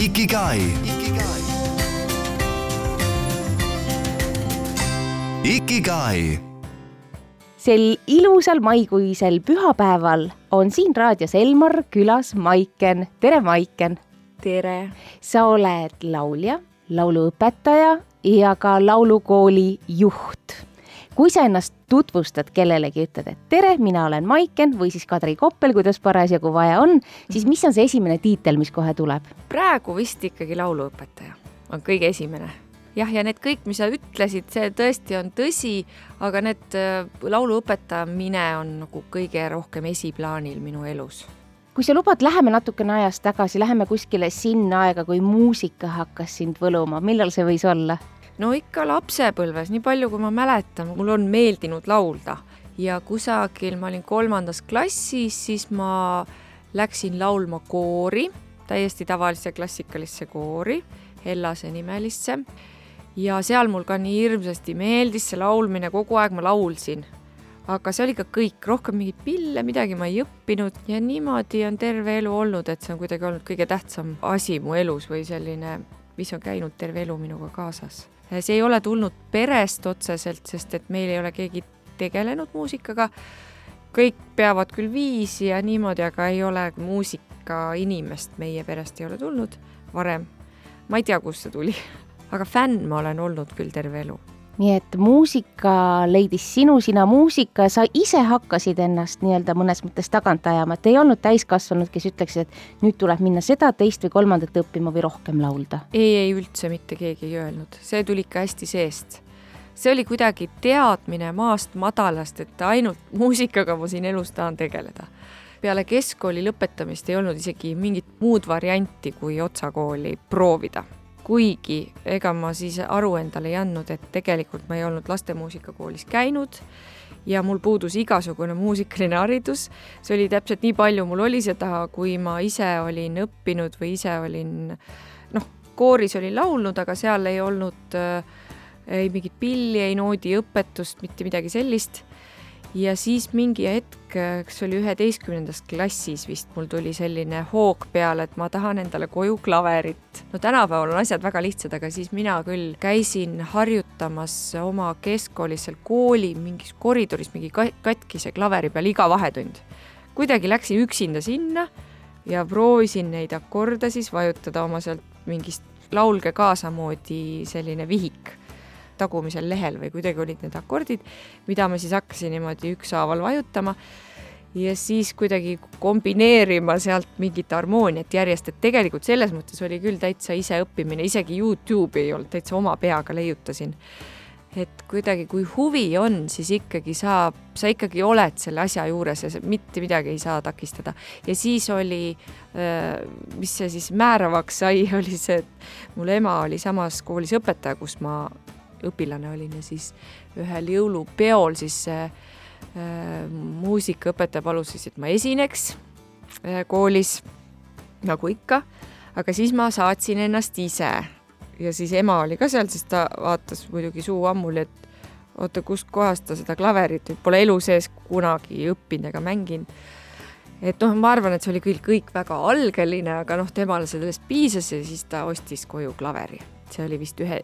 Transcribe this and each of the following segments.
Ikigai. Ikigai. sel ilusal maikuisel pühapäeval on siin raadios Elmar külas Maiken. tere, Maiken! tere! sa oled laulja, lauluõpetaja ja ka laulukooli juht. Kui sa ennast tutvustad kellelegi, ütled, et tere, mina olen Maiken või siis Kadri Koppel, kuidas parasjagu vaja on, siis mis on see esimene tiitel, mis kohe tuleb? praegu vist ikkagi lauluõpetaja on kõige esimene. jah, ja need kõik, mis sa ütlesid, see tõesti on tõsi, aga need äh, lauluõpetamine on nagu kõige rohkem esiplaanil minu elus kui sa lubad, läheme natukene ajas tagasi, läheme kuskile sinna aega, kui muusika hakkas sind võluma, millal see võis olla? No ikka lapsepõlves, nii palju kui ma mäletan, mul on meeldinud laulda ja kusagil ma olin kolmandas klassis, siis ma läksin laulma koori, täiesti tavalisse klassikalisse koori, Hellase nimelisse. ja seal mul ka nii hirmsasti meeldis see laulmine, kogu aeg ma laulsin. aga see oli ka kõik, rohkem mingeid pille, midagi ma ei õppinud ja niimoodi on terve elu olnud, et see on kuidagi olnud kõige tähtsam asi mu elus või selline, mis on käinud terve elu minuga kaasas see ei ole tulnud perest otseselt, sest et meil ei ole keegi tegelenud muusikaga. kõik peavad küll viisi ja niimoodi, aga ei ole muusikainimest meie perest ei ole tulnud varem. ma ei tea, kust see tuli, aga fänn ma olen olnud küll terve elu nii et muusika leidis sinu, sina muusika, sa ise hakkasid ennast nii-öelda mõnes mõttes tagant ajama, et ei olnud täiskasvanud, kes ütleksid, et nüüd tuleb minna seda, teist või kolmandat õppima või rohkem laulda? ei, ei üldse mitte keegi ei öelnud, see tuli ikka hästi seest. see oli kuidagi teadmine maast madalast, et ainult muusikaga ma siin elus tahan tegeleda. peale keskkooli lõpetamist ei olnud isegi mingit muud varianti, kui Otsa kooli proovida kuigi ega ma siis aru endale ei andnud, et tegelikult ma ei olnud lastemuusikakoolis käinud ja mul puudus igasugune muusikaline haridus. see oli täpselt nii palju, mul oli seda, kui ma ise olin õppinud või ise olin noh, kooris olin laulnud, aga seal ei olnud äh, ei mingit pilli, ei noodiõpetust, mitte midagi sellist ja siis mingi hetk, kas oli üheteistkümnendas klassis vist, mul tuli selline hoog peale, et ma tahan endale koju klaverit. no tänapäeval on asjad väga lihtsad, aga siis mina küll käisin harjutamas oma keskkoolis seal kooli mingis koridoris mingi katkise klaveri peal iga vahetund. kuidagi läksin üksinda sinna ja proovisin neid akorde siis vajutada oma sealt mingist laulge kaasa moodi selline vihik tagumisel lehel või kuidagi olid need akordid, mida ma siis hakkasin niimoodi ükshaaval vajutama ja siis kuidagi kombineerima sealt mingit harmooniat järjest, et tegelikult selles mõttes oli küll täitsa iseõppimine, isegi Youtube'i ei olnud, täitsa oma peaga leiutasin. et kuidagi, kui huvi on, siis ikkagi saab, sa ikkagi oled selle asja juures ja mitte midagi ei saa takistada. ja siis oli, mis see siis määravaks sai, oli see, et mul ema oli samas koolis õpetaja, kus ma õpilane olin ja siis ühel jõulupeol siis äh, muusikaõpetaja palus siis, et ma esineks äh, koolis nagu ikka, aga siis ma saatsin ennast ise. Ja siis ema oli ka seal, siis ta vaatas muidugi suu ammuli, et oota, kustkohast ta seda klaverit, et pole elu sees kunagi õppinud ega mänginud. et noh, ma arvan, et see oli küll kõik väga algeline, aga noh, temale sellest piisas ja siis ta ostis koju klaveri see oli vist ühe,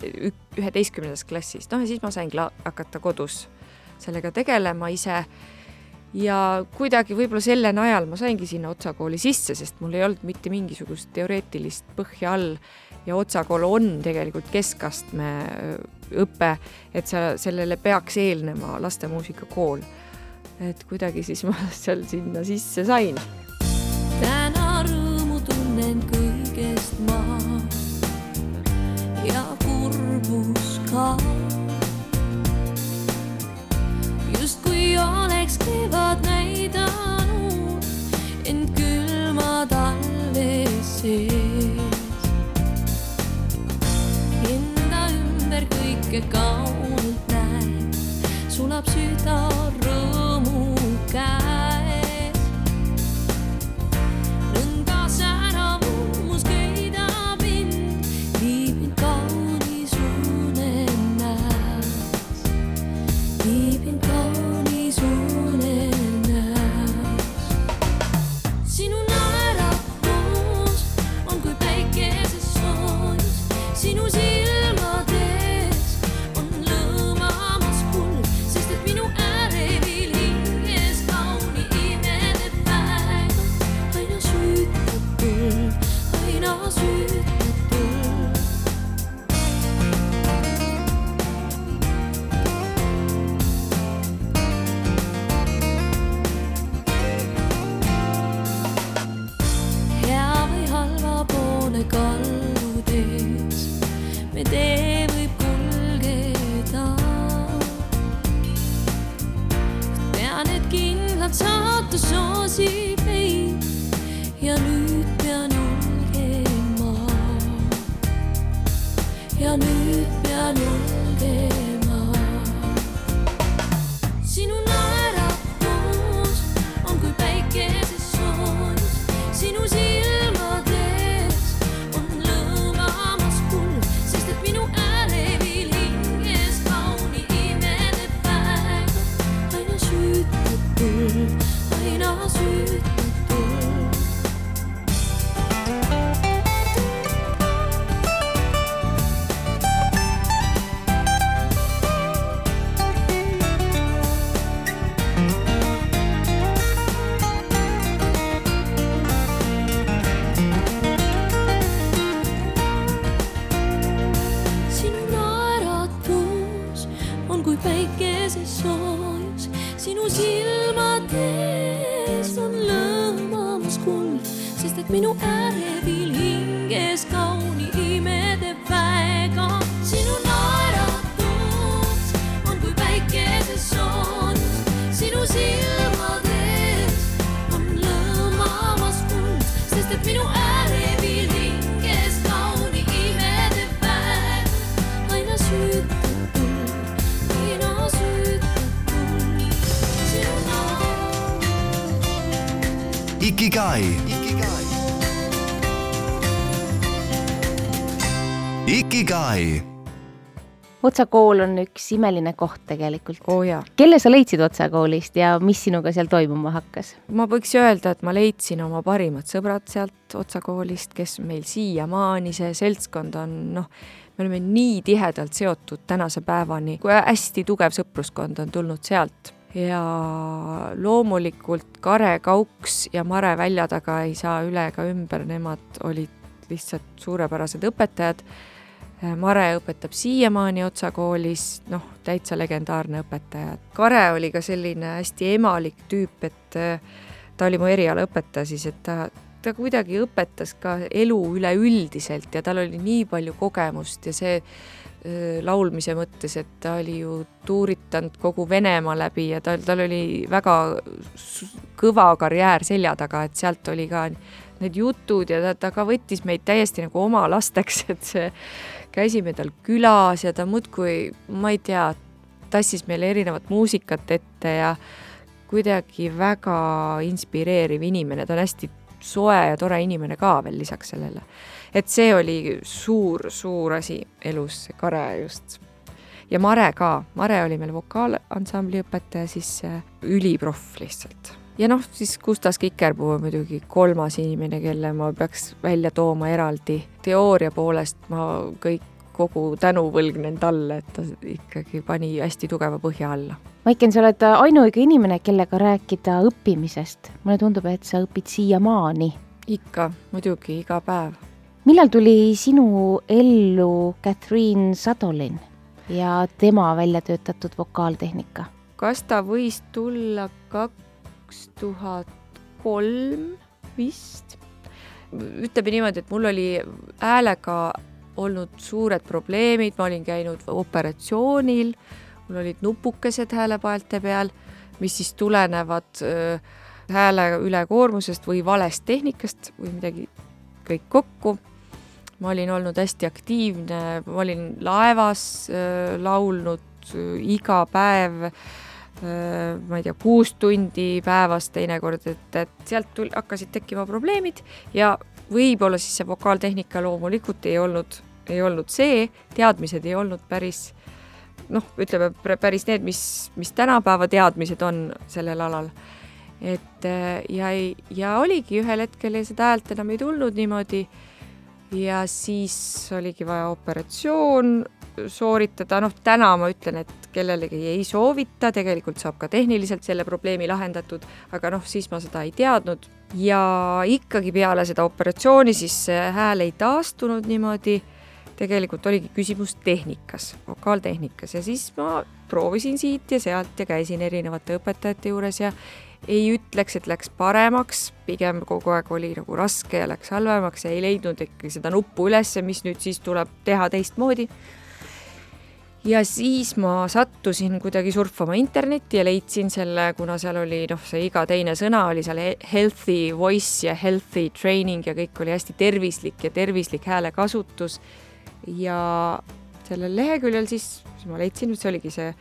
üheteistkümnendas klassis, noh ja siis ma sain hakata kodus sellega tegelema ise. ja kuidagi võib-olla selle najal ma saingi sinna Otsa kooli sisse, sest mul ei olnud mitte mingisugust teoreetilist põhja all ja Otsa kool on tegelikult keskastme õpe, et sa, sellele peaks eelnema lastemuusikakool. et kuidagi siis ma seal sinna sisse sain. täna rõõmu tunnen kõigest ma ja kurbus ka. justkui oleks kevad näidanud end külma talve sees. Enda ümber kõike kaunit näed, sulab süda rõõmu käes. Otsa kool on üks imeline koht tegelikult. jaa, kelle sa leidsid Otsa koolist ja mis sinuga seal toimuma hakkas? ma võiks öelda, et ma leidsin oma parimad sõbrad sealt Otsa koolist, kes meil siiamaani, see seltskond on noh, me oleme nii tihedalt seotud tänase päevani, kui hästi tugev sõpruskond on tulnud sealt ja loomulikult Kare Kauks ja Mare välja taga ei saa üle ega ümber, nemad olid lihtsalt suurepärased õpetajad. Mare õpetab siiamaani Otsa koolis, noh, täitsa legendaarne õpetaja. Kare oli ka selline hästi emalik tüüp, et äh, ta oli mu erialaõpetaja siis, et ta, ta kuidagi õpetas ka elu üleüldiselt ja tal oli nii palju kogemust ja see öö, laulmise mõttes, et ta oli ju tuuritanud kogu Venemaa läbi ja tal, tal oli väga kõva karjäär selja taga, et sealt oli ka need jutud ja ta, ta ka võttis meid täiesti nagu oma lasteks, et see, käisime tal külas ja ta muudkui, ma ei tea, tassis meile erinevat muusikat ette ja kuidagi väga inspireeriv inimene, ta on hästi soe ja tore inimene ka veel lisaks sellele. et see oli suur-suur asi elus, see Kare just. ja Mare ka, Mare oli meil vokaalansambli õpetaja, siis äh, üliproff lihtsalt. Ja noh, siis Gustav Kikerpuu on muidugi kolmas inimene, kelle ma peaks välja tooma eraldi. teooria poolest ma kõik, kogu tänu võlgnen talle, et ta ikkagi pani hästi tugeva põhja alla Maiken, sa oled ainuõige inimene, kellega rääkida õppimisest. mulle tundub, et sa õpid siiamaani. ikka, muidugi iga päev. millal tuli sinu ellu Catherine Sadolin ja tema välja töötatud vokaaltehnika? kas ta võis tulla kaks tuhat kolm vist? ütleme niimoodi, et mul oli häälega olnud suured probleemid, ma olin käinud operatsioonil, mul olid nupukesed häälepaelte peal, mis siis tulenevad öö, hääle ülekoormusest või valest tehnikast või midagi kõik kokku. ma olin olnud hästi aktiivne, ma olin laevas öö, laulnud öö, iga päev ma ei tea, kuus tundi päevas teinekord, et, et sealt tul-, hakkasid tekkima probleemid ja võib-olla siis see vokaaltehnika loomulikult ei olnud, ei olnud see, teadmised ei olnud päris noh, ütleme päris need, mis, mis tänapäeva teadmised on sellel alal. et äh, ja, ei- ja oligi ühel hetkel seda häält enam ei tulnud niimoodi ja siis oligi vaja operatsioon sooritada, noh täna ma ütlen, et kellelegi ei soovita, tegelikult saab ka tehniliselt selle probleemi lahendatud, aga noh, siis ma seda ei teadnud. Ja ikkagi peale seda operatsiooni siis hääl ei taastunud niimoodi, tegelikult oligi küsimus tehnikas, vokaaltehnikas. Ja siis ma proovisin siit ja sealt ja käisin erinevate õpetajate juures ja ei ütleks, et läks paremaks, pigem kogu aeg oli nagu raske ja läks halvemaks. Ja ei leidnud ikkagi seda nuppu ülesse, mis nüüd siis tuleb teha teistmoodi. Ja siis ma sattusin kuidagi surfama internetti ja leidsin selle, kuna seal oli noh, see iga teine sõna oli seal he- healthy voice ja healthy training ja kõik oli hästi tervislik ja tervislik häälekasutus. ja sellel leheküljel siis, siis ma leidsin, see oligi see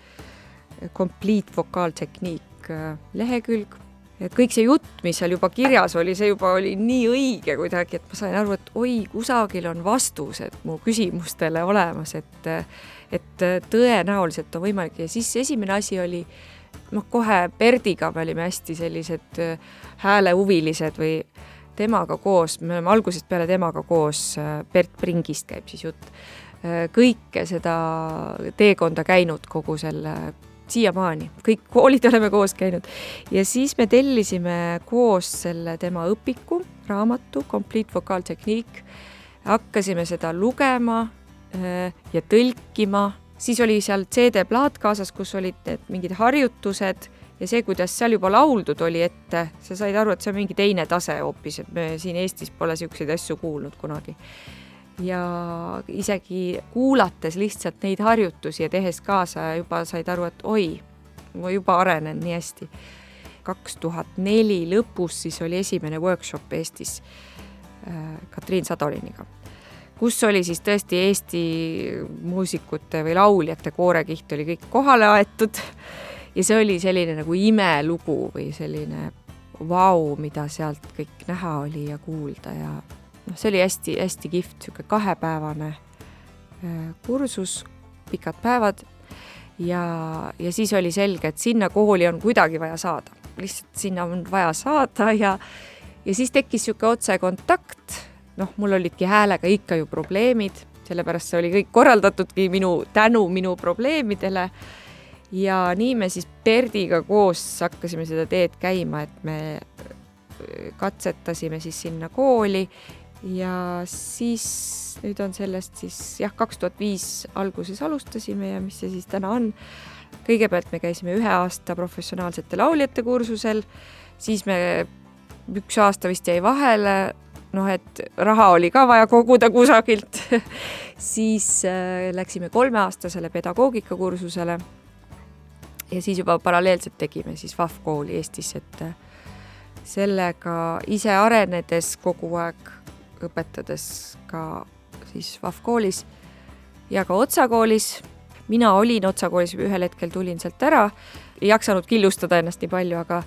complete vokaaltehniik äh, lehekülg ja kõik see jutt, mis seal juba kirjas oli, see juba oli nii õige kuidagi, et ma sain aru, et oi, kusagil on vastused mu küsimustele olemas, et et tõenäoliselt on võimalik. Ja siis esimene asi oli noh, kohe Berdiga me olime hästi sellised äh, häälehuvilised või temaga koos, me oleme algusest peale temaga koos, Bert Pringist käib siis jutt, kõike seda teekonda käinud, kogu selle siiamaani, kõik koolid oleme koos käinud. Ja siis me tellisime koos selle tema õpiku, raamatu Complete Vocal Technique, hakkasime seda lugema äh, ja tõlkima, siis oli seal CD-plaat kaasas, kus olid need mingid harjutused ja see, kuidas seal juba lauldud oli ette, sa said aru, et see on mingi teine tase hoopis, et me siin Eestis pole niisuguseid asju kuulnud kunagi. Ja isegi kuulates lihtsalt neid harjutusi ja tehes kaasa juba said aru, et oi, ma juba arenen nii hästi. kaks tuhat neli lõpus siis oli esimene workshop Eestis äh, Katriin Sadoliniga kus oli siis tõesti Eesti muusikute või lauljate koorekiht oli kõik kohale aetud ja see oli selline nagu imelugu või selline vau, mida sealt kõik näha oli ja kuulda ja noh, see oli hästi-hästi kihvt, niisugune kahepäevane äh, kursus, pikad päevad. Ja, ja siis oli selge, et sinna kooli on kuidagi vaja saada, lihtsalt sinna on vaja saada ja ja siis tekkis niisugune otsekontakt. Noh, mul olidki häälega ikka ju probleemid, sellepärast see oli kõik korraldatudki minu, tänu minu probleemidele. ja nii me siis Berdiga koos hakkasime seda teed käima, et me katsetasime siis sinna kooli ja siis nüüd on sellest siis jah, kaks tuhat viis alguses alustasime ja mis see siis täna on. kõigepealt me käisime ühe aasta professionaalsete lauljate kursusel, siis me üks aasta vist jäi vahele, noh, et raha oli ka vaja koguda kusagilt siis äh, läksime kolmeaastasele pedagoogikakursusele. ja siis juba paralleelselt tegime siis VAF kooli Eestis, et äh, sellega ise arenedes kogu aeg, õpetades ka siis VAF koolis ja ka Otsa koolis. mina olin Otsa koolis, ühel hetkel tulin sealt ära, ei jaksanud killustada ennast nii palju, aga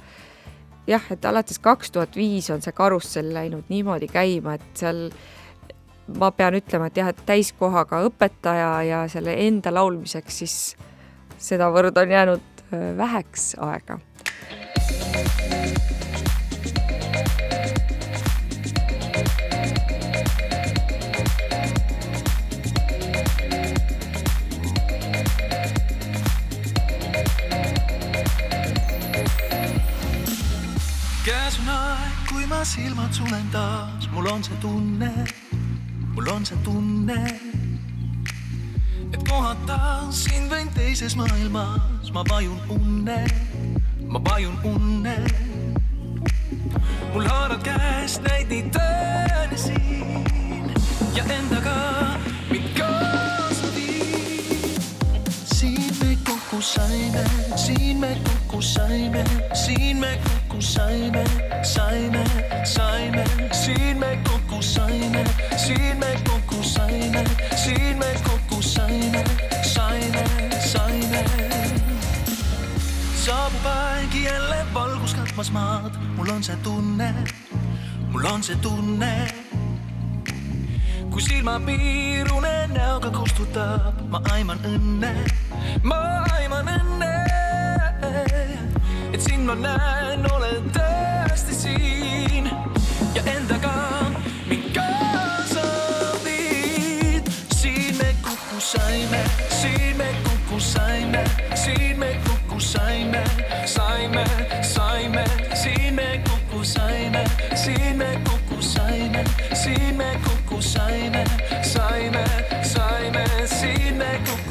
jah, et alates kaks tuhat viis on see karussell läinud niimoodi käima, et seal ma pean ütlema, et jah, et täiskohaga õpetaja ja selle enda laulmiseks siis sedavõrd on jäänud äh, väheks aega ma silmad sulen taas, mul on see tunne, mul on see tunne, et kohata sind võin teises maailmas, ma vajun unne, ma vajun unne. mul haarad käest näid nii tõene siin ja endaga mind kaasa viib. siin me kokku saime, siin me kokku saime, siin me kokku saime, saime, saime, siin me kokku saime, siin me kokku saime, siin me kokku saime, saime, saime. saabub aeg jälle valgus katmas maad, mul on see tunne, mul on see tunne. Kui silmapiirune näoga kustutab, ma aiman õnne, ma aiman õnne. Et sind ma näen, olen tõesti siin. Ja endaga mind kaasa viid. siin me kokku saime, siin me kokku saime, siin me kokku saime, saime, saime, siin me kokku saime, siin me kokku saime, siin me kokku saime, saime, saime, siin me kokku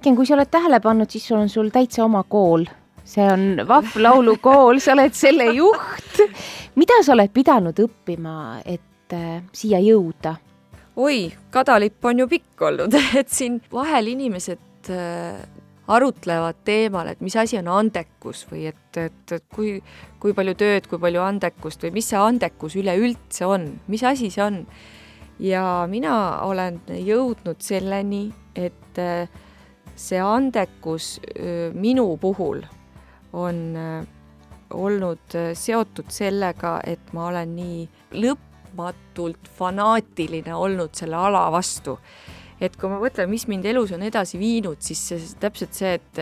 Maiken, kui sa oled tähele pannud, siis on sul täitsa oma kool. see on Vahv laulukool, sa oled selle juht. mida sa oled pidanud õppima, et äh, siia jõuda? oi, kadalipp on ju pikk olnud, et siin vahel inimesed äh, arutlevad teemal, et mis asi on andekus või et, et, et kui, kui palju tööd, kui palju andekust või mis see andekus üleüldse on, mis asi see on. ja mina olen jõudnud selleni, et äh, see andekus minu puhul on olnud seotud sellega, et ma olen nii lõpmatult fanaatiline olnud selle ala vastu et kui ma mõtlen, mis mind elus on edasi viinud, siis see täpselt see, et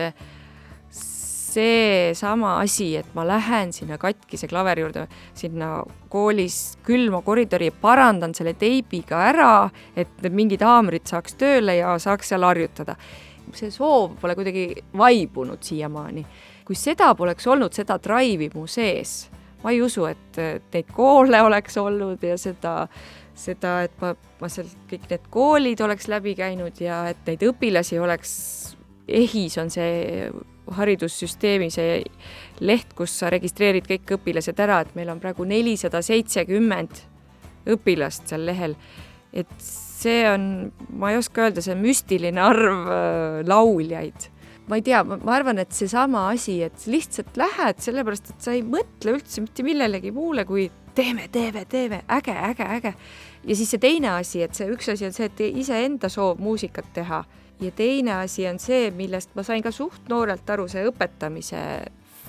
seesama asi, et ma lähen sinna katkise klaveri juurde, sinna koolis külma koridori ja parandan selle teibiga ära, et mingid haamrid saaks tööle ja saaks seal harjutada. See soov pole kuidagi vaibunud siiamaani. kui seda poleks olnud, seda drive'i mu sees, ma ei usu, et neid koole oleks olnud ja seda seda, et ma, ma seal kõik need koolid oleks läbi käinud ja et neid õpilasi oleks, EHIS on see haridussüsteemi see leht, kus sa registreerid kõik õpilased ära, et meil on praegu nelisada seitsekümmend õpilast seal lehel. et see on, ma ei oska öelda, see müstiline arv äh, lauljaid. Ma ei tea, ma arvan, et seesama asi, et lihtsalt lähed, sellepärast et sa ei mõtle üldse mitte millelegi muule, kui teeme, teeme, teeme, äge, äge, äge. Ja siis see teine asi, et see üks asi on see, et iseenda soov muusikat teha. Ja teine asi on see, millest ma sain ka suht noorelt aru, see õpetamise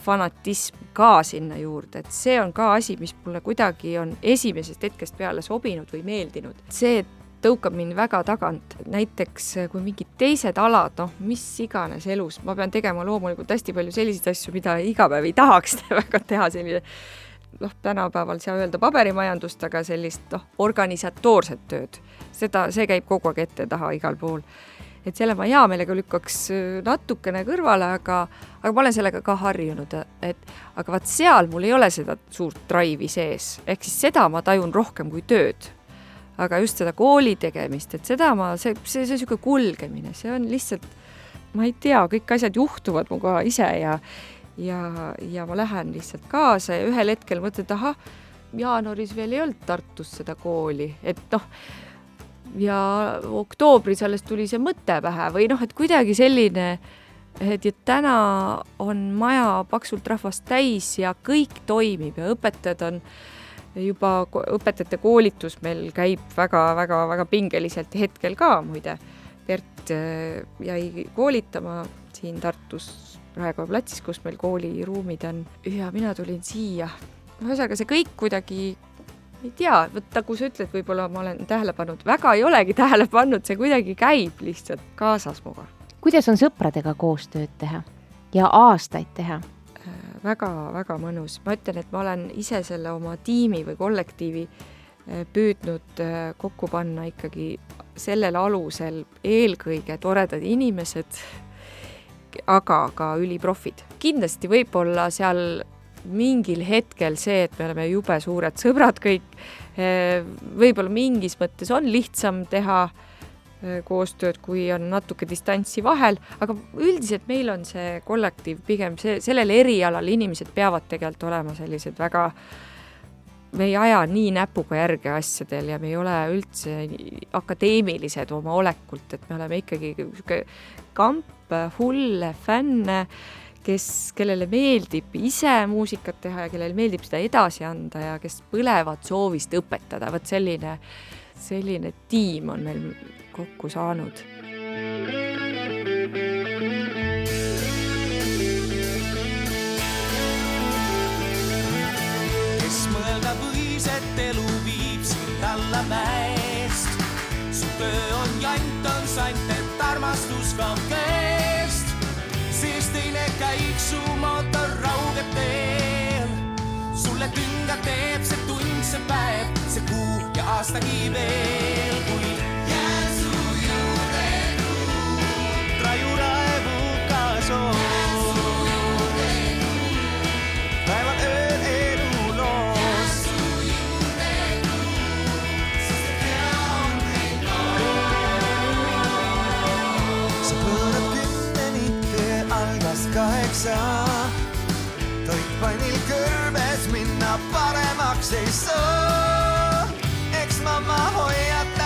fanatism ka sinna juurde, et see on ka asi, mis mulle kuidagi on esimesest hetkest peale sobinud või meeldinud. see tõukab mind väga tagant, näiteks kui mingid teised alad, noh, mis iganes elus, ma pean tegema loomulikult hästi palju selliseid asju, mida iga päev ei tahaks väga teha, selline noh, tänapäeval ei saa öelda paberimajandust, aga sellist noh, organisatoorset tööd. seda, see käib kogu aeg ette-taha igal pool. et selle ma hea meelega lükkaks äh, natukene kõrvale, aga, aga ma olen sellega ka harjunud, et aga vaat seal mul ei ole seda suurt drive'i sees, ehk siis seda ma tajun rohkem kui tööd. Aga just seda kooli tegemist, et seda ma, see, see, see niisugune kulgemine, see on lihtsalt ma ei tea, kõik asjad juhtuvad minuga ise ja ja, ja ma lähen lihtsalt kaasa ja ühel hetkel mõtlen, et ahah, jaanuaris veel ei olnud Tartus seda kooli, et noh, ja oktoobris alles tuli see mõte pähe või noh, et kuidagi selline, et ja täna on maja paksult rahvast täis ja kõik toimib ja õpetajad on juba, õpetajate koolitus meil käib väga-väga-väga pingeliselt hetkel ka muide. Bert äh, jäi koolitama siin Tartus Raekoja platsis, kus meil kooliruumid on ja mina tulin siia. ühesõnaga, see kõik kuidagi ei tea, vot nagu sa ütled, võib-olla ma olen tähele pannud, väga ei olegi tähele pannud, see kuidagi käib lihtsalt kaasas minuga. kuidas on sõpradega koostööd teha ja aastaid teha? Väga-väga mõnus, ma ütlen, et ma olen ise selle oma tiimi või kollektiivi äh, püüdnud äh, kokku panna ikkagi sellel alusel eelkõige toredad inimesed aga ka üliprofid. kindlasti võib-olla seal mingil hetkel see, et me oleme jube suured sõbrad kõik, eh, võib-olla mingis mõttes on lihtsam teha eh, koostööd, kui on natuke distantsi vahel, aga üldiselt meil on see kollektiiv pigem see, sellel erialal inimesed peavad tegelikult olema sellised väga me ei aja nii näpuga järge asjadel ja me ei ole üldse akadeemilised oma olekult, et me oleme ikkagi niisugune kamp hulle fänne, kes, kellele meeldib ise muusikat teha ja kellele meeldib seda edasi anda ja kes põlevad soovist õpetada, vot selline, selline tiim on meil kokku saanud kes mõelda võis, et elu viib sind alla mäest. su töö on jant, on sant, et armastus kaob käest. siis teine käib su mootor raugeb teel. sulle tünga teeb see tund, see päev, aastagi veel, kuid jään su juurde truud. raiu raevu kaasoo. päeval ööl eluloos. sa pöörad kümneni, töö algas kaheksa. toit pannil kõrbes, minna paremaks ei saa. Eks ma,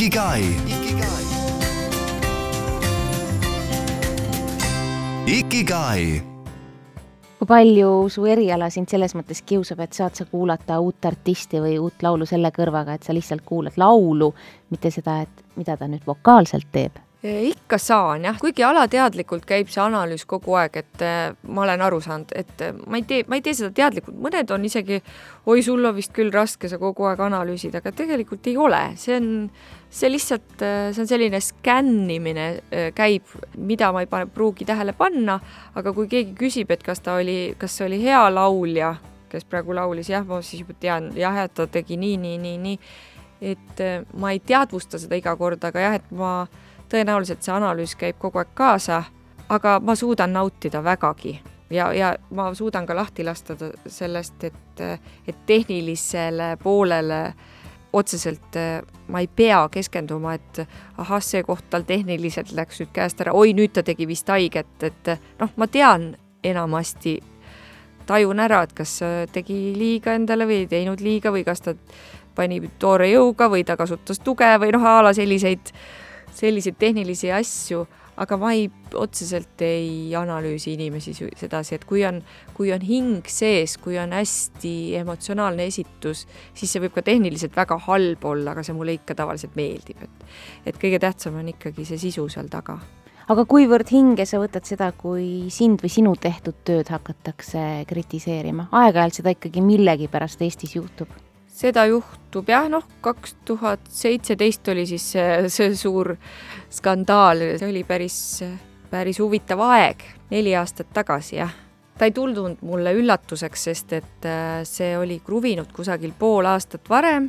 Ikigai. Ikigai. kui palju su eriala sind selles mõttes kiusab, et saad sa kuulata uut artisti või uut laulu selle kõrvaga, et sa lihtsalt kuulad laulu, mitte seda, et mida ta nüüd vokaalselt teeb? Ikka saan jah, kuigi alateadlikult käib see analüüs kogu aeg, et eh, ma olen aru saanud, et eh, ma ei tee, ma ei tee seda teadlikult, mõned on isegi oi, sul on vist küll raske, sa kogu aeg analüüsid, aga tegelikult ei ole, see on, see lihtsalt, see on selline skännimine käib, mida ma ei pane, pruugi tähele panna, aga kui keegi küsib, et kas ta oli, kas see oli hea laulja, kes praegu laulis, jah, ma siis juba tean, jah, et ta tegi nii, nii, nii, nii, et ma ei teadvusta seda iga kord, aga jah, et ma tõenäoliselt see analüüs käib kogu aeg kaasa, aga ma suudan nautida vägagi. Ja, ja ma suudan ka lahti lasta ta- sellest, et, et tehnilisele poolele otseselt ma ei pea keskenduma, et ahah, see koht tal tehniliselt läks nüüd käest ära, oi, nüüd ta tegi vist haiget, et noh, ma tean enamasti, tajun ära, et kas äh, tegi liiga endale või ei teinud liiga või kas ta pani toore jõuga või ta kasutas tuge või noh, a la selliseid, selliseid tehnilisi asju, aga ma ei, otseselt ei analüüsi inimesi sedasi, et kui on, kui on hing sees, kui on hästi emotsionaalne esitus, siis see võib ka tehniliselt väga halb olla, aga see mulle ikka tavaliselt meeldib, et et kõige tähtsam on ikkagi see sisu seal taga aga kuivõrd hinge sa võtad seda, kui sind või sinu tehtud tööd hakatakse kritiseerima? aeg-ajalt seda ikkagi millegipärast Eestis juhtub. Seda juhtub jah, noh, kaks tuhat seitseteist oli siis see, see suur skandaal, see oli päris, päris huvitav aeg, neli aastat tagasi jah. ta ei tulnud mulle üllatuseks, sest et äh, see oli kruvinud kusagil pool aastat varem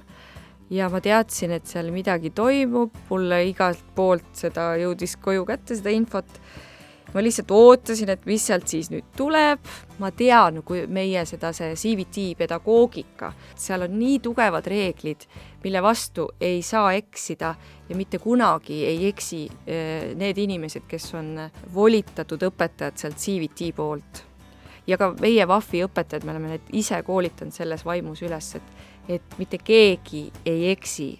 ja ma teadsin, et seal midagi toimub, mulle igalt poolt seda jõudis koju kätte, seda infot ma lihtsalt ootasin, et mis sealt siis nüüd tuleb, ma tean, kui meie seda, see CVT pedagoogika, seal on nii tugevad reeglid, mille vastu ei saa eksida ja mitte kunagi ei eksi eh, need inimesed, kes on volitatud õpetajad sealt CVT poolt. ja ka meie VAF-i õpetajad, me oleme need ise koolitanud selles vaimus üles, et, et mitte keegi ei eksi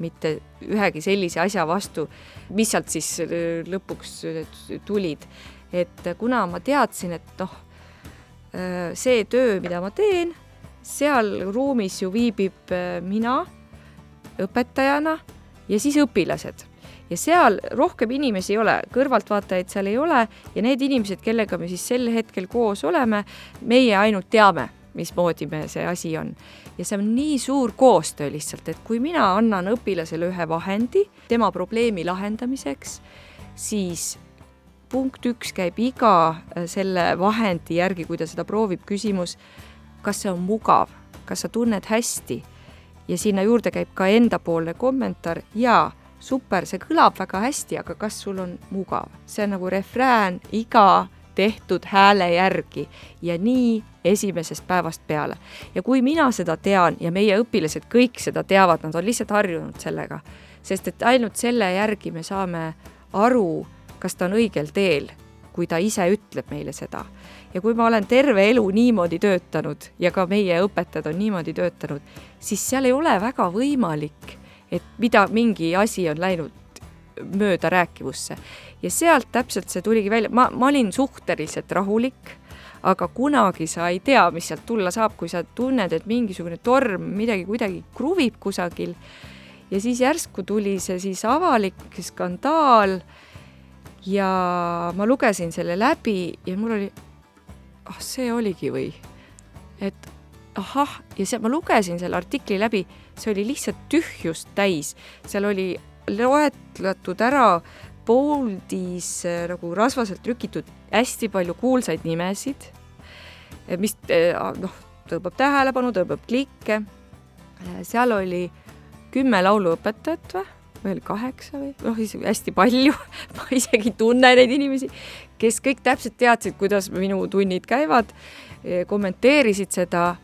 mitte ühegi sellise asja vastu, mis sealt siis äh, lõpuks äh, tulid. et kuna ma teadsin, et noh, see töö, mida ma teen, seal ruumis ju viibib äh, mina õpetajana ja siis õpilased ja seal rohkem inimesi ei ole, kõrvaltvaatajaid seal ei ole ja need inimesed, kellega me siis sel hetkel koos oleme, meie ainult teame, mismoodi me see asi on. ja see on nii suur koostöö lihtsalt, et kui mina annan õpilasele ühe vahendi tema probleemi lahendamiseks, siis punkt üks käib iga äh, selle vahendi järgi, kui ta seda proovib, küsimus, kas see on mugav, kas sa tunned hästi ja sinna juurde käib ka endapoolne kommentaar ja super, see kõlab väga hästi, aga kas sul on mugav? see on nagu refrään iga tehtud hääle järgi ja nii esimesest päevast peale. ja kui mina seda tean ja meie õpilased kõik seda teavad, nad on lihtsalt harjunud sellega, sest et ainult selle järgi me saame aru, kas ta on õigel teel, kui ta ise ütleb meile seda. ja kui ma olen terve elu niimoodi töötanud ja ka meie õpetajad on niimoodi töötanud, siis seal ei ole väga võimalik, et mida mingi asi on läinud mööda rääkivusse. ja sealt täpselt see tuligi välja, ma, ma olin suhteliselt rahulik, aga kunagi sa ei tea, mis sealt tulla saab, kui sa tunned, et mingisugune torm midagi kuidagi kruvib kusagil. Ja siis järsku tuli see siis avalik skandaal ja ma lugesin selle läbi ja mul oli, ah see oligi või, et ahah, ja see, ma lugesin selle artikli läbi, see oli lihtsalt tühjust täis, seal oli loetletud ära Boldis äh, nagu rasvaselt trükitud hästi palju kuulsaid nimesid, mis äh, noh, tõmbab tähelepanu, tõmbab klikke. seal oli kümme lauluõpetajat või, või oli kaheksa või? Noh, hästi palju. Ma isegi ei tunne neid inimesi, kes kõik täpselt teadsid, kuidas minu tunnid käivad, kommenteerisid seda,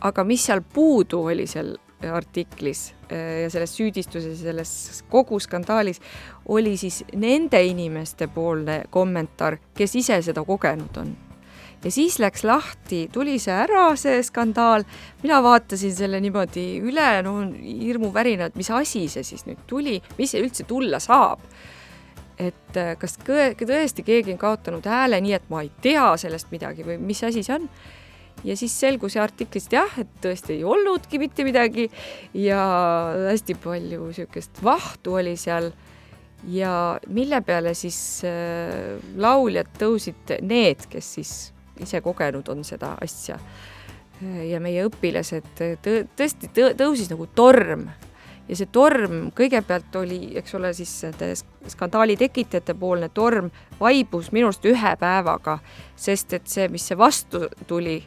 aga mis seal puudu oli seal artiklis ja selles süüdistuses ja selles kogu skandaalis oli siis nende inimeste poolne kommentaar, kes ise seda kogenud on. ja siis läks lahti, tuli see ära, see skandaal, mina vaatasin selle niimoodi üle, no hirmuvärinad, mis asi see siis nüüd tuli, mis see üldse tulla saab. Et äh, kas tõesti keegi on kaotanud hääle, nii et ma ei tea sellest midagi või mis asi see on ja siis selgus artiklist jah, et tõesti ei olnudki mitte midagi. Ja hästi palju niisugust vahtu oli seal. Ja mille peale siis äh, lauljad tõusid need, kes siis ise kogenud on seda asja. ja meie õpilased tõ tõesti tõ tõusis nagu torm. Ja see torm kõigepealt oli, eks ole, siis nende skandaali tekitajate poolne torm vaibus minu arust ühe päevaga, sest et see, mis see vastu tuli,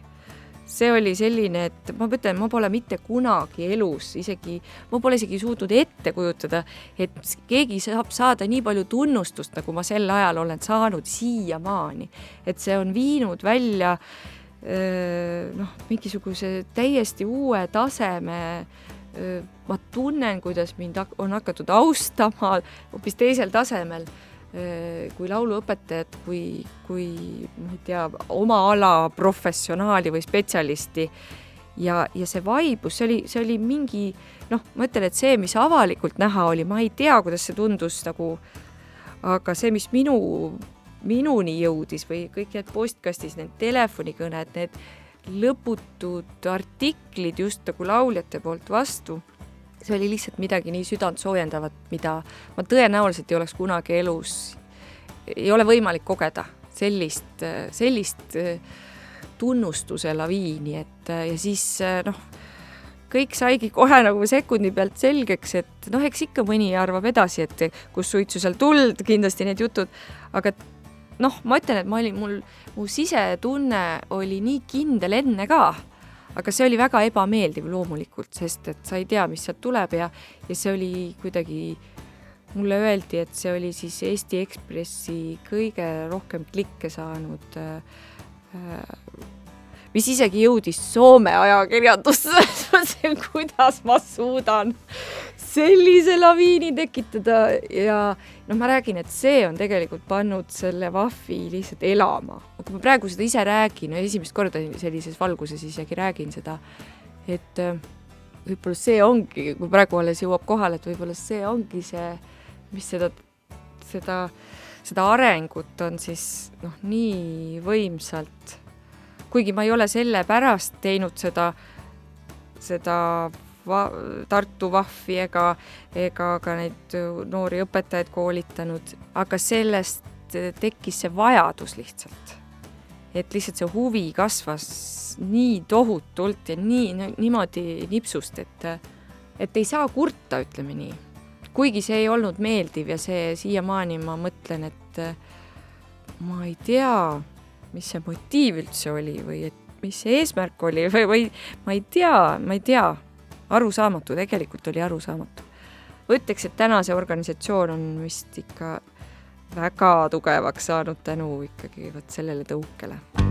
see oli selline, et ma mõtlen, ma pole mitte kunagi elus isegi, ma pole isegi suutnud ette kujutada, et keegi saab saada nii palju tunnustust, nagu ma sel ajal olen saanud siiamaani. et see on viinud välja noh, mingisuguse täiesti uue taseme ma tunnen, kuidas mind on hakatud austama hoopis teisel tasemel kui lauluõpetajat, kui, kui ma ei tea, oma ala professionaali või spetsialisti. ja, ja see vaibus, see oli, see oli mingi noh, ma ütlen, et see, mis avalikult näha oli, ma ei tea, kuidas see tundus nagu, aga see, mis minu, minuni jõudis või kõik need postkastis, need telefonikõned, need lõputud artiklid just nagu lauljate poolt vastu see oli lihtsalt midagi nii südantsoojendavat, mida ma tõenäoliselt ei oleks kunagi elus, ei ole võimalik kogeda sellist, sellist tunnustuse laviini, et ja siis noh, kõik saigi kohe nagu sekundi pealt selgeks, et noh, eks ikka mõni arvab edasi, et kus suitsu seal tuld, kindlasti need jutud, aga noh, ma ütlen, et ma olin, mul, mu sisetunne oli nii kindel enne ka aga see oli väga ebameeldiv loomulikult, sest et sa ei tea, mis sealt tuleb ja, ja see oli kuidagi, mulle öeldi, et see oli siis Eesti Ekspressi kõige rohkem klikke saanud äh, mis isegi jõudis Soome ajakirjandusse kuidas ma suudan sellise laviini tekitada ja noh, ma räägin, et see on tegelikult pannud selle Vafi lihtsalt elama. kui ma praegu seda ise räägin, esimest korda sellises valguses isegi räägin seda, et äh, võib-olla see ongi, kui praegu alles jõuab kohale, et võib-olla see ongi see, mis seda, seda, seda arengut on siis noh, nii võimsalt kuigi ma ei ole sellepärast teinud seda, seda va Tartu Vahvi ega, ega ka neid noori õpetajaid koolitanud, aga sellest tekkis see vajadus lihtsalt. et lihtsalt see huvi kasvas nii tohutult ja nii niimoodi nipsust, et, et ei saa kurta, ütleme nii. kuigi see ei olnud meeldiv ja see siiamaani ma mõtlen, et ma ei tea, mis see motiiv üldse oli või et mis see eesmärk oli või, või ma ei tea, ma ei tea. arusaamatu, tegelikult oli arusaamatu. ütleks, et täna see organisatsioon on vist ikka väga tugevaks saanud tänu ikkagi vot sellele tõukele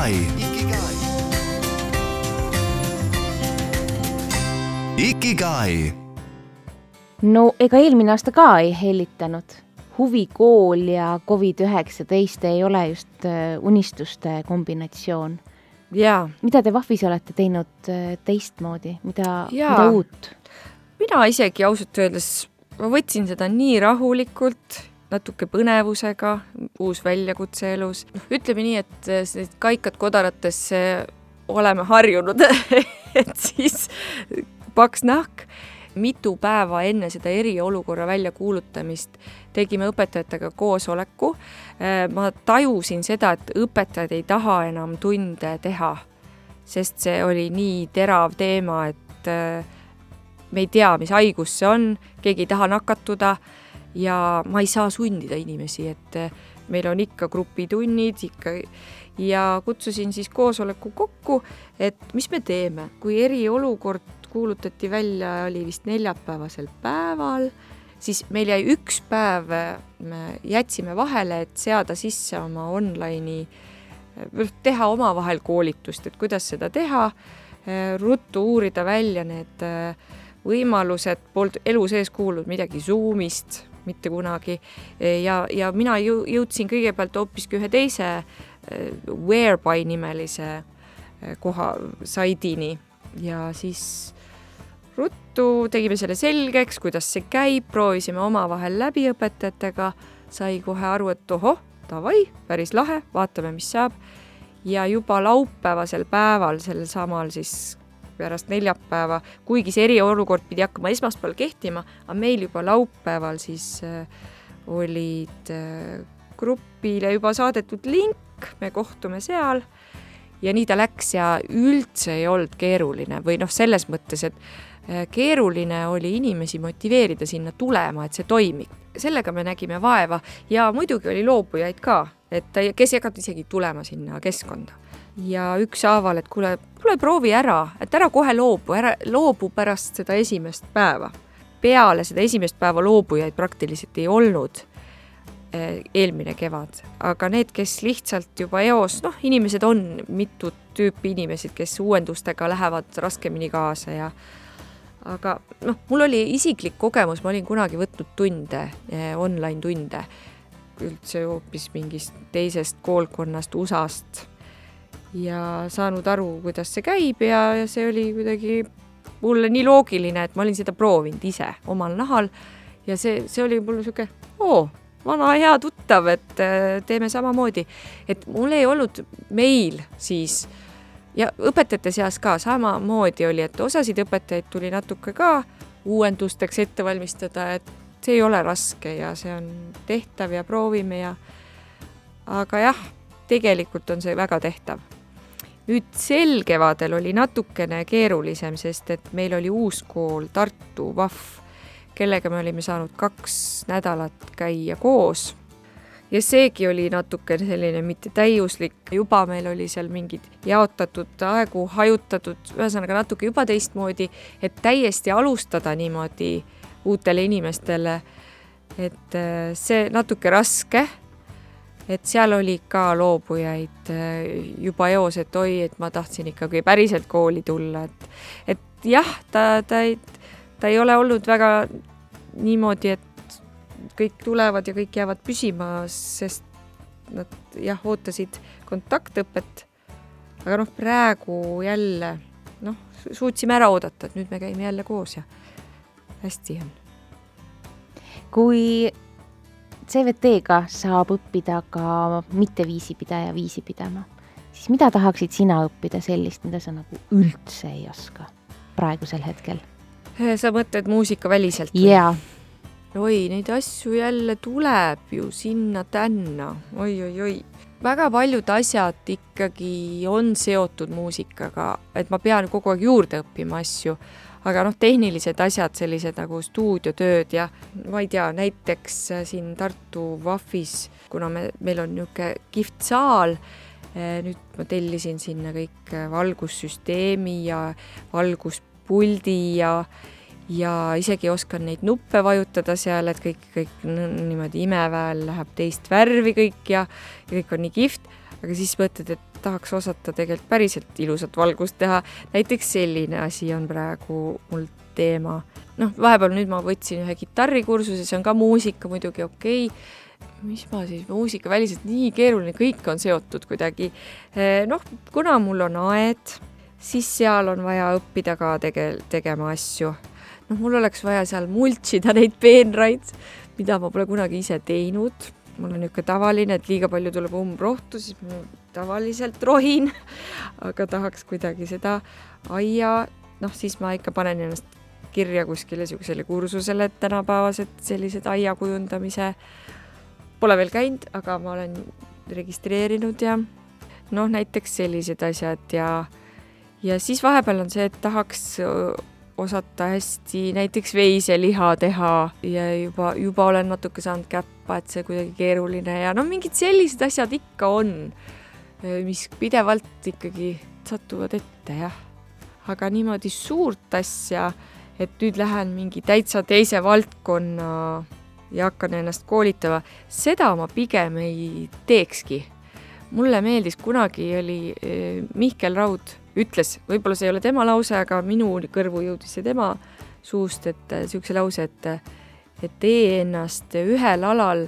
Ikigai. Ikigai. no ega eelmine aasta ka ei hellitanud. huvikool ja Covid-19 ei ole just äh, unistuste kombinatsioon. jaa mida te Vahvis olete teinud äh, teistmoodi, mida, mida uut? mina isegi ausalt öeldes, ma võtsin seda nii rahulikult, natuke põnevusega, uus väljakutse elus. noh, ütleme nii, et eh, need kaikad kodaratesse oleme harjunud, et siis paks nahk. mitu päeva enne seda eriolukorra väljakuulutamist tegime õpetajatega koosoleku. ma tajusin seda, et õpetajad ei taha enam tunde teha, sest see oli nii terav teema, et äh, me ei tea, mis haigus see on, keegi ei taha nakatuda ja ma ei saa sundida inimesi, et eh, meil on ikka grupitunnid ikka ja kutsusin siis koosoleku kokku, et mis me teeme, kui eriolukord kuulutati välja, oli vist neljapäevasel päeval, siis meil jäi üks päev, me jätsime vahele, et seada sisse oma online'i, teha omavahel koolitust, et kuidas seda teha, ruttu uurida välja need võimalused, polnud elu sees kuulnud midagi Zoomist mitte kunagi. Ja, ja mina ju jõudsin kõigepealt hoopiski ühe teise eh, Whereby nimelise eh, koha, saidini. Ja siis ruttu tegime selle selgeks, kuidas see käib, proovisime omavahel läbi õpetajatega, sai kohe aru, et ohoh, davai, päris lahe, vaatame, mis saab. ja juba laupäevasel päeval, sellel samal siis pärast neljapäeva, kuigi see eriolukord pidi hakkama esmaspäeval kehtima, aga meil juba laupäeval siis äh, olid äh, grupile juba saadetud link, me kohtume seal ja nii ta läks ja üldse ei olnud keeruline või noh, selles mõttes, et äh, keeruline oli inimesi motiveerida sinna tulema, et see toimib. sellega me nägime vaeva ja muidugi oli loobujaid ka, et kes ei hakanud isegi tulema sinna keskkonda ja ükshaaval, et kuule, kuule proovi ära, et ära kohe loobu, ära loobu pärast seda esimest päeva. peale seda esimest päeva loobujaid praktiliselt ei olnud eh, eelmine kevad, aga need, kes lihtsalt juba eos, noh, inimesed on mitut tüüpi inimesed, kes uuendustega lähevad raskemini kaasa ja aga noh, mul oli isiklik kogemus, ma olin kunagi võtnud tunde, eh, online tunde, üldse hoopis mingist teisest koolkonnast, USA-st ja saanud aru, kuidas see käib ja, ja see oli kuidagi mulle nii loogiline, et ma olin seda proovinud ise omal nahal ja see, see oli mul niisugune, oo, vana hea tuttav, et äh, teeme samamoodi. et mul ei olnud meil siis ja õpetajate seas ka samamoodi oli, et osasid õpetajaid tuli natuke ka uuendusteks ette valmistada, et see ei ole raske ja see on tehtav ja proovime ja aga jah, tegelikult on see väga tehtav nüüd sel kevadel oli natukene keerulisem, sest et meil oli uus kool Tartu VAF, kellega me olime saanud kaks nädalat käia koos. ja seegi oli natukene selline mitte täiuslik, juba meil oli seal mingid jaotatud aegu, hajutatud, ühesõnaga natuke juba teistmoodi, et täiesti alustada niimoodi uutele inimestele, et äh, see natuke raske et seal oli ka loobujaid äh, juba eos, et oi, et ma tahtsin ikkagi päriselt kooli tulla, et, et jah, ta, ta ei, ta ei ole olnud väga niimoodi, et kõik tulevad ja kõik jäävad püsima, sest nad jah, ootasid kontaktõpet. aga noh, praegu jälle noh, suutsime ära oodata, et nüüd me käime jälle koos ja hästi on. kui CVT-ga saab õppida ka mitte viisipidaja viisi pidama, siis mida tahaksid sina õppida sellist, mida sa nagu üldse ei oska praegusel hetkel? sa mõtled muusikaväliselt? jaa. oi, neid asju jälle tuleb ju sinna-tänna oi, oi-oi-oi. väga paljud asjad ikkagi on seotud muusikaga, et ma pean kogu aeg juurde õppima asju aga noh, tehnilised asjad, sellised nagu stuudiotööd ja ma ei tea, näiteks äh, siin Tartu VAF-is, kuna me, meil on niisugune kihvt saal, äh, nüüd ma tellisin sinna kõik äh, valgussüsteemi ja valguspuldi ja ja isegi oskan neid nuppe vajutada seal, et kõik, kõik niimoodi imeväel läheb teist värvi kõik ja, ja kõik on nii kihvt, aga siis mõtled, et tahaks osata tegelikult päriselt ilusat valgust teha. näiteks selline asi on praegu mul teema. noh, vahepeal nüüd ma võtsin ühe kitarrikursuse, see on ka muusika muidugi okei okay. mis ma siis, muusikaväliselt nii keeruline, kõik on seotud kuidagi. Eh, noh, kuna mul on aed, siis seal on vaja õppida ka tege-, tegema asju. noh, mul oleks vaja seal multsida neid peenraid, mida ma pole kunagi ise teinud mul on niisugune tavaline, et liiga palju tuleb umbrohtu, siis ma tavaliselt rohin, aga tahaks kuidagi seda aia, noh, siis ma ikka panen ennast kirja kuskile niisugusele kursusele, et tänapäevased sellised aia kujundamise, pole veel käinud, aga ma olen registreerinud ja noh, näiteks sellised asjad ja ja siis vahepeal on see, et tahaks osata hästi näiteks veiseliha teha ja juba, juba olen natuke saanud käppa, et see kuidagi keeruline ja no mingid sellised asjad ikka on, mis pidevalt ikkagi satuvad ette, jah. aga niimoodi suurt asja, et nüüd lähen mingi täitsa teise valdkonna ja hakkan ennast koolitama, seda ma pigem ei teekski. mulle meeldis, kunagi oli eh, Mihkel Raud ütles, võib-olla see ei ole tema lause, aga minu kõrvu jõudis see tema suust, et niisuguse lause, et, et tee ennast ühel alal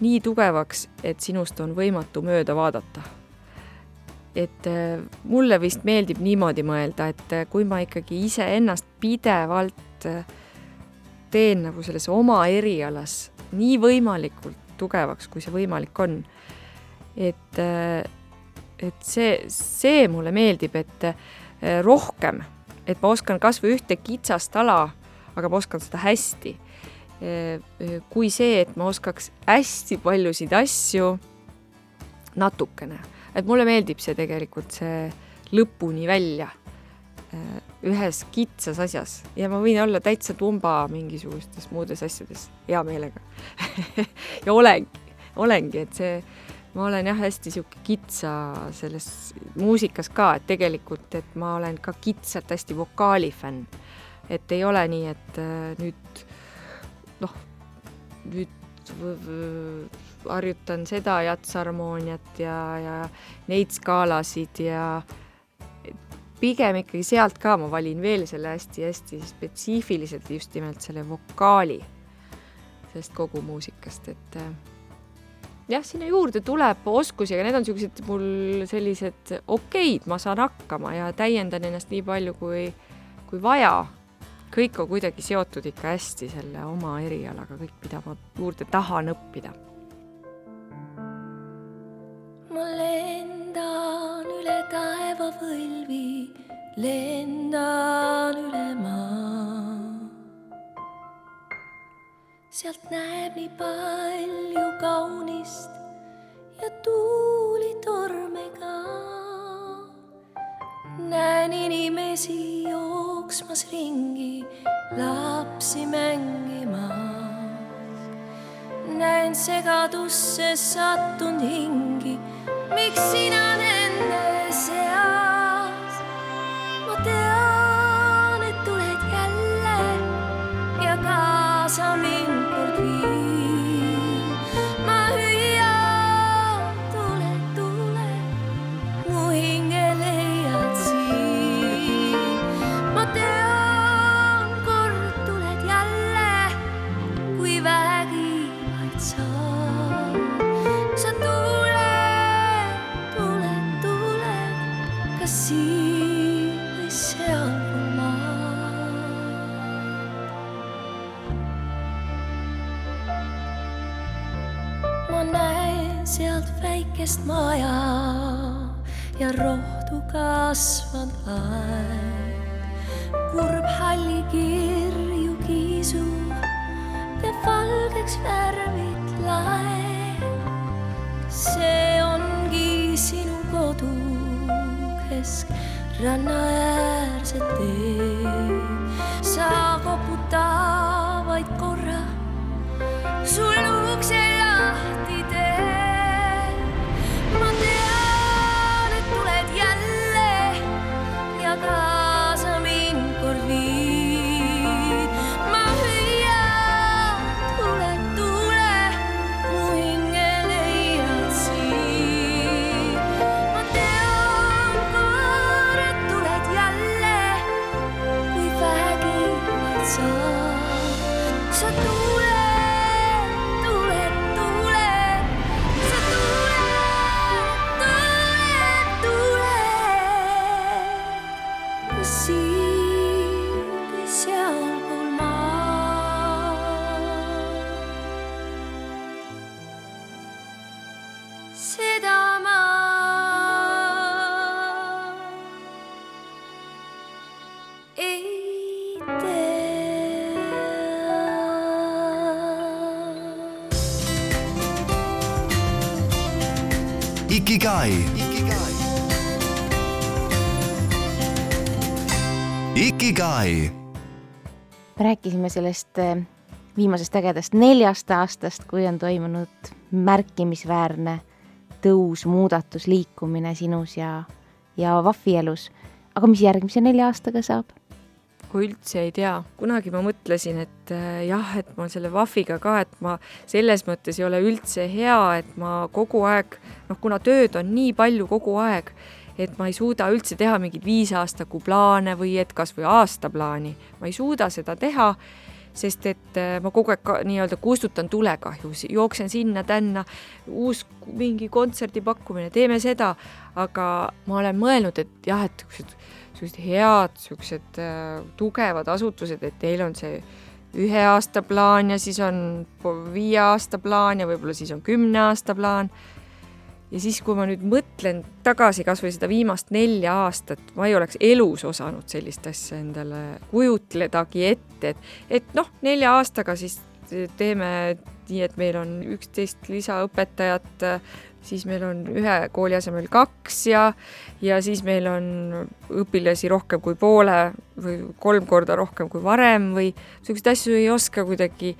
nii tugevaks, et sinust on võimatu mööda vaadata. et äh, mulle vist meeldib niimoodi mõelda, et äh, kui ma ikkagi iseennast pidevalt äh, teen nagu selles oma erialas nii võimalikult tugevaks, kui see võimalik on, et, et see, see mulle meeldib, et rohkem, et ma oskan kas või ühte kitsast ala, aga ma oskan seda hästi. Kui see, et ma oskaks hästi paljusid asju natukene. et mulle meeldib see tegelikult, see lõpuni välja ühes kitsas asjas. Ja ma võin olla täitsa tumba mingisugustes muudes asjades hea meelega. Ja olengi, olengi, et see, ma olen jah, hästi sihuke kitsa selles muusikas ka, et tegelikult, et ma olen ka kitsalt hästi vokaalifänn. et ei ole nii, et äh, nüüd noh, nüüd harjutan seda jatsharmooniat ja, ja neid skaalasid ja pigem ikkagi sealt ka ma valin veel selle hästi-hästi spetsiifiliselt just nimelt selle vokaali sellest kogu muusikast, et äh, jah, sinna juurde tuleb oskusi, aga need on niisugused mul sellised okeid, ma saan hakkama ja täiendan ennast nii palju, kui, kui vaja kõik on kuidagi seotud ikka hästi selle oma erialaga, kõik, mida ma juurde tahan õppida. ma lendan üle taevavõlvi, lendan üle maa. Sealt näeb nii palju kaunist ja tuulitorme ka näen inimesi jooksmas ringi, lapsi mängimas. näen segadusse sattunud hingi, miks sina nende seas? ma tean, et tuled jälle ja kaasa mind kas siin või sealpool maad. ma näen sealt väikest maja ja rohtu kasvanud aed. kurb hallikirju kiisub ja valgeks värvid laeb. see Rana er sitt del. Ei tee. Ikigai. Ikigai. rääkisime sellest eh, viimasest ägedast neljast aastast, kui on toimunud märkimisväärne tõus, muudatus, liikumine sinus ja, ja Vafi elus. aga mis järgmise nelja aastaga saab? Kui üldse ei tea, kunagi ma mõtlesin, et äh, jah, et ma selle Vafiga ka, et ma selles mõttes ei ole üldse hea, et ma kogu aeg, noh, kuna tööd on nii palju kogu aeg, et ma ei suuda üldse teha mingeid viisaastaku plaane või et kas või aastaplaani, ma ei suuda seda teha, sest et äh, ma kogu aeg nii-öelda kustutan tulekahjusid, jooksen sinna-tänna, uus mingi kontserdi pakkumine, teeme seda, aga ma olen mõelnud, et jah, et siuksed head, siuksed äh, tugevad asutused, et teil on see ühe aasta plaan ja siis on viie aasta plaan ja võib-olla siis on kümne aasta plaan. Ja siis, kui ma nüüd mõtlen tagasi kas või seda viimast nelja aastat, ma ei oleks elus osanud sellist asja endale kujutledagi ette, et, et noh, nelja aastaga siis teeme nii, et meil on üksteist lisaõpetajat, siis meil on ühe kooli asemel kaks ja, ja siis meil on õpilasi rohkem kui poole või kolm korda rohkem kui varem või niisuguseid asju ei oska kuidagi,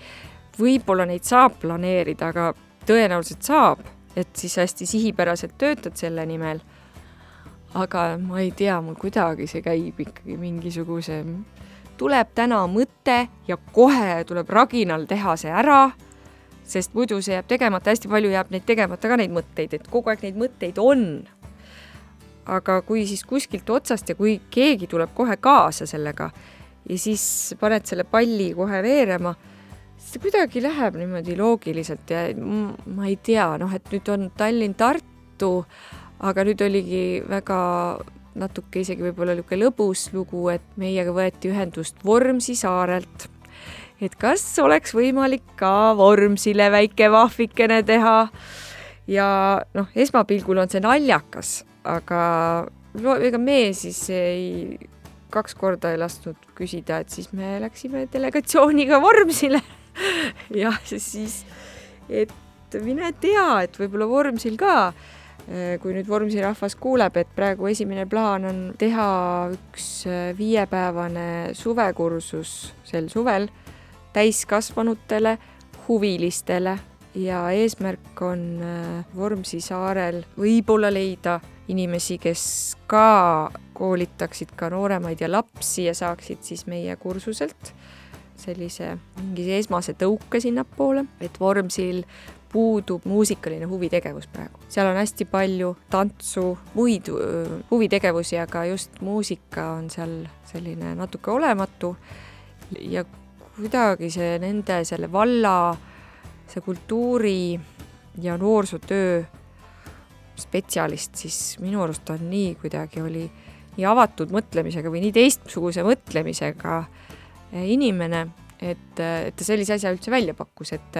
võib-olla neid saab planeerida, aga tõenäoliselt saab et siis hästi sihipäraselt töötad selle nimel. aga ma ei tea, mul kuidagi see käib ikkagi mingisuguse, tuleb täna mõte ja kohe tuleb raginal teha see ära, sest muidu see jääb tegemata, hästi palju jääb neid tegemata ka neid mõtteid, et kogu aeg neid mõtteid on. aga kui siis kuskilt otsast ja kui keegi tuleb kohe kaasa sellega ja siis paned selle palli kohe veerema see kuidagi läheb niimoodi loogiliselt ja ma ei tea, noh, et nüüd on Tallinn-Tartu, aga nüüd oligi väga natuke isegi võib-olla niisugune lõbus lugu, et meiega võeti ühendust Vormsi saarelt. Et kas oleks võimalik ka Vormsile väike vahvikene teha? Ja noh, esmapilgul on see naljakas, aga ega me siis ei, kaks korda ei lasknud küsida, et siis me läksime delegatsiooniga Vormsile. Jah, siis, et mine tea, et võib-olla Vormsil ka, kui nüüd Vormsi rahvas kuuleb, et praegu esimene plaan on teha üks viiepäevane suvekursus sel suvel täiskasvanutele, huvilistele. Ja eesmärk on äh, Vormsi saarel võib-olla leida inimesi, kes ka koolitaksid ka nooremaid ja lapsi ja saaksid siis meie kursuselt sellise mingi esmase tõuke sinnapoole, et Vormsil puudub muusikaline huvitegevus praegu. seal on hästi palju tantsu, muid huvitegevusi, aga just muusika on seal selline natuke olematu. Ja kuidagi see nende selle valla, see kultuuri ja noorsootöö spetsialist siis minu arust on nii kuidagi oli nii avatud mõtlemisega või nii teistsuguse mõtlemisega inimene, et, et ta sellise asja üldse välja pakkus, et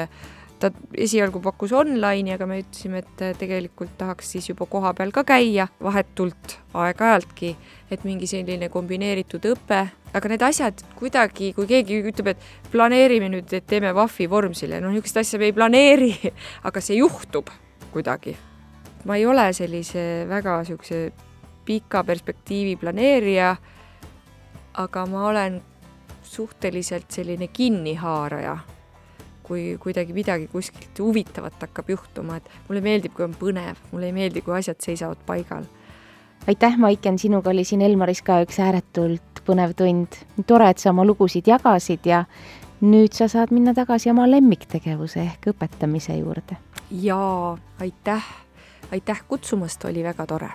ta esialgu pakkus online'i, aga me ütlesime, et tegelikult tahaks siis juba kohapeal ka käia vahetult aeg-ajaltki, et mingi selline kombineeritud õpe, aga need asjad kuidagi, kui keegi ütleb, et planeerime nüüd, et teeme Vafi Vormsile, noh, niisugust asja me ei planeeri, aga see juhtub kuidagi. ma ei ole sellise väga niisuguse pika perspektiivi planeerija, aga ma olen suhteliselt selline kinnihaaraja, kui kuidagi midagi kuskilt huvitavat hakkab juhtuma, et mulle meeldib, kui on põnev, mulle ei meeldi, kui asjad seisavad paigal. Aitäh, Maiken, sinuga oli siin Elmaris ka üks ääretult põnev tund. tore, et sa oma lugusid jagasid ja nüüd sa saad minna tagasi oma lemmiktegevuse ehk õpetamise juurde. jaa, aitäh, aitäh kutsumast, oli väga tore.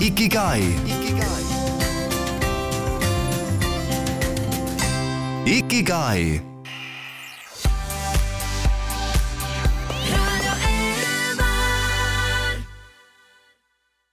Ikigai. Ikigai.